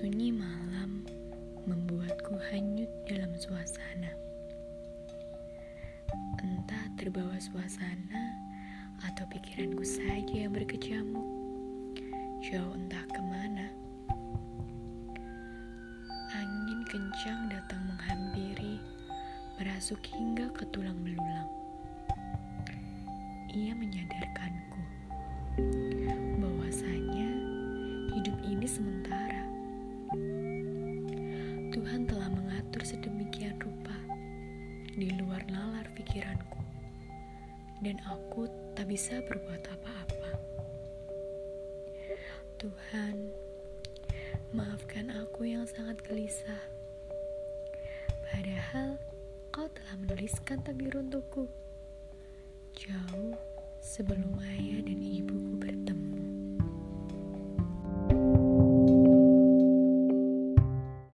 Sunyi malam membuatku hanyut dalam suasana. Entah terbawa suasana atau pikiranku saja yang berkecamuk. Jauh entah ke mana. Angin kencang datang menghampiri, merasuk hingga ke tulang belulang. Ia menyadarkanku bahwasanya hidup ini sementara. Tuhan telah mengatur sedemikian rupa di luar nalar pikiranku, dan aku tak bisa berbuat apa-apa. Tuhan, maafkan aku yang sangat gelisah. Padahal kau telah menuliskan takdir untukku. Jauh sebelum ayah dan ibu